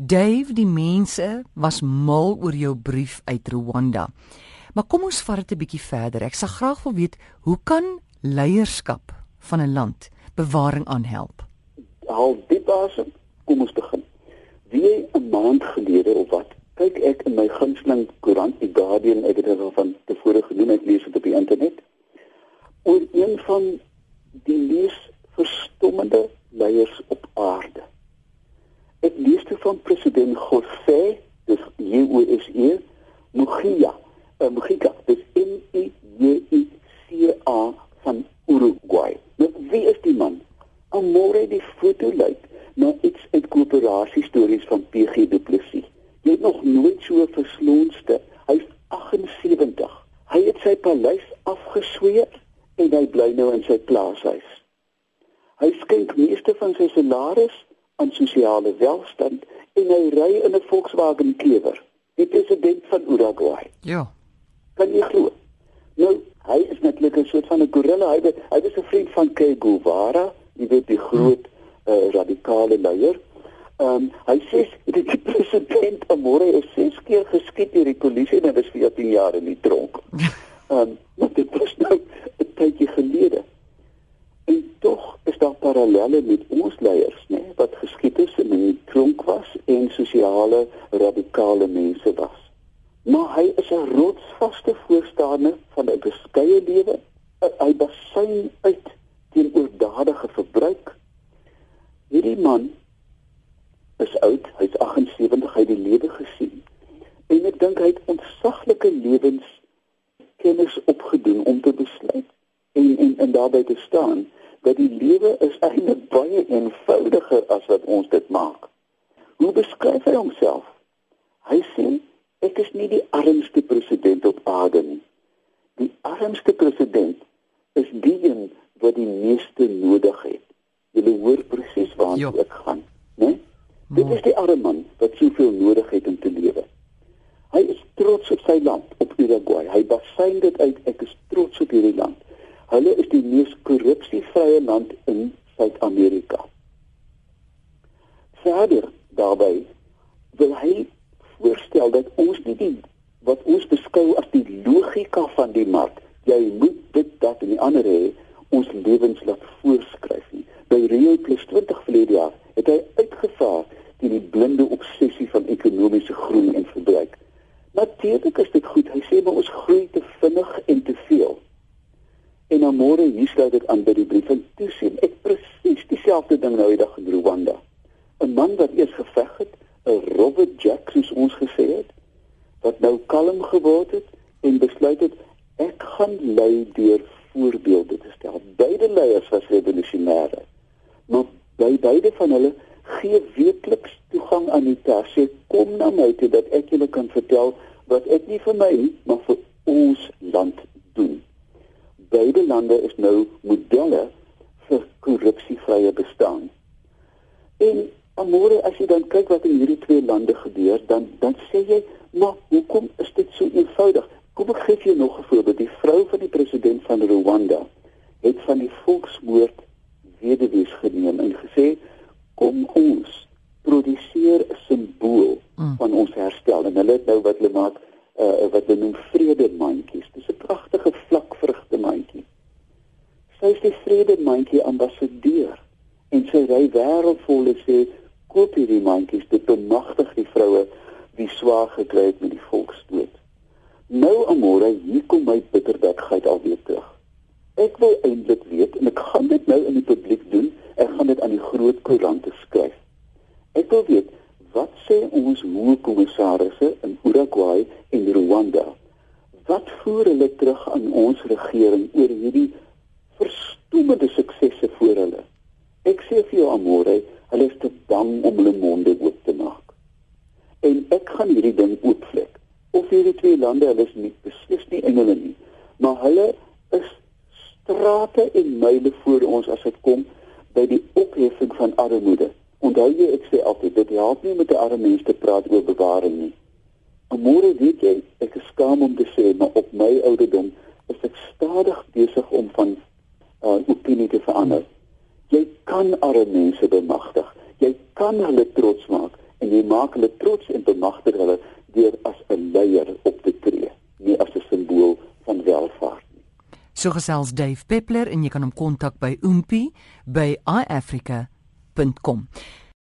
Dave, die mense was mal oor jou brief uit Rwanda. Maar kom ons vat dit 'n bietjie verder. Ek sal graag wil weet, hoe kan leierskap van 'n land bewaring aanhelp? Haal diep asem. Kom ons begin. Wie 'n maand gelede of wat kyk ek in my gunsteling koerant die Guardian ek het dit al van tevore genoem ek lees dit op die internet oor een van die mees verstommende leiers op aarde lees van president José dis J O S E Mujica uh, Mujica dis M I J I C A van Uruguay nou wie is die man Amore die foto lyk na iets uit koöperasie stories van PG Du Plessis Jy het nog nooit so versloonste. Hy's 78. Hy het sy paleis afgesweer en hy bly nou in sy plaashuis. Hy skenk meeste van sy salaris aan sosiale welstand en hy ry in 'n Volkswagen Klewer. Die president van Uruguay. Ja. Kan jy glo? Nou, hy is netlik 'n soort van 'n gorilla. Hy hy was 'n vriend van Che Guevara, jy weet die groot uh, radikale leier. Ehm um, hy sê die president môre is ses keer geskiet deur die polisie en hy was vir 10 jaar in die tronk. Ehm um, maar dit was nou 'n tydjie gelede. En tog is daar parallelle met en sosiale radikale mense was. Maar hy is 'n rotsvaste voorstander van 'n beskeie lewe. Hy basyn uit teen oordadige verbruik. Hierdie man is oud, hy's 78, hy het die lewe gesien. En ek dink hy het ontsaglike lewens kennis opgedoen om te besluit en en en daarbey te staan dat die lewe is eintlik baie eenvoudiger as wat ons dit maak. Hoe beskryf hy homself? Hy sê ek is nie die armste president op aarde nie. Die armste president is die een wat die meeste nodig het. Jy hoor presies waarna ek gaan, né? Nee? Dit is die arme man wat soveel nodig het om te lewe. Hy is trots op sy land, op Uruguay. Hy basyn dit uit, ek is trots op hierdie land. Hulle is die mees korrupsievrye land in Suid-Amerika. Verder daarbey wil hy voorstel dat ons nie die wat ons beskou as die logika van die mark, jy moet dit dat en die ander hê, ons lewens laat voorskryf nie. By Rio Plus 20 verlede jaar het hy uitgevaar teen die blinde obsessie van ekonomiese groei en verbruik. Natuurlik is dit goed. Hy sê maar ons groei te vinnig en te veel. En dan môre hier sluit dit aan by die brief van toesien. Ek presies dieselfde ding nou eendag in Rwanda. 'n Man wat eers geveg het, 'n Robert Jack soos ons gesê het, wat nou kalm geword het en besluit het ek gaan lei deur voorbeelde te stel. Beide leiers was revolusionêre. Maar by beide van hulle gee weekliks toegang aan die tasse kom na my toe dat ek julle kan vertel wat ek nie vir my maar vir ons land doen. Beide lande is nou modelle vir korrupsievrye bestaan. En amore as jy dan kyk wat in hierdie twee lande gebeur, dan dan sê jy, maar hoekom is dit so eenvoudig? Kom ek gee jou nog 'n voorbeeld. Die vrou van die president van Rwanda het van die volksmoord weduwees geneem en gesê kom ons produseer 'n simbool mm. van ons herstel en hulle het nou wat hulle maak uh, wat hulle noem vredemandjies. Dis 'n pragtige vlakvrugte mandjie. Sy is die vredemandjie ambassadeur en sy ry wêreldvol en sê koop hierdie mandjies dit bemagtig die vroue wie swaar gekry het met die volksdood. Nou amore, hier kom my bitterdekheid alweer terug. Ek wil eintlik weet en ek gaan dit nou in die publiek doen Ek gaan dit aan die groot koerante skryf. Ek wil weet wat sê ons hoë kommissarisse in Uruguay en Rwanda? Wat voer hulle terug aan ons regering oor hierdie verstommende suksesse voor hulle? Ek sê vir jou amore, bang om hulle monde oop te maak. En ek gaan hierdie ding oopvlek. Of hierdie twee lande, hulle is nie beslis nie engele nie, maar hulle is strate en myle voor ons as dit kom by die opheffing van armoede. Onthou jy ek sê altyd dit help nie met 'n arme mens te praat oor bewaring nie. Môre weet jy, ek is skaam om te sê, maar op my ouderdom is ek stadig besig om van uh, opinie te verander. Jy kan arme mense bemagtig. Jy kan hulle trots maak en jy maak hulle trots en bemagtig hulle deur as 'n leier op te tree, nie as 'n simbool van welvaart nie. So gesels Dave Peppler en jy kan hom kontak by oompie by iafrica.com.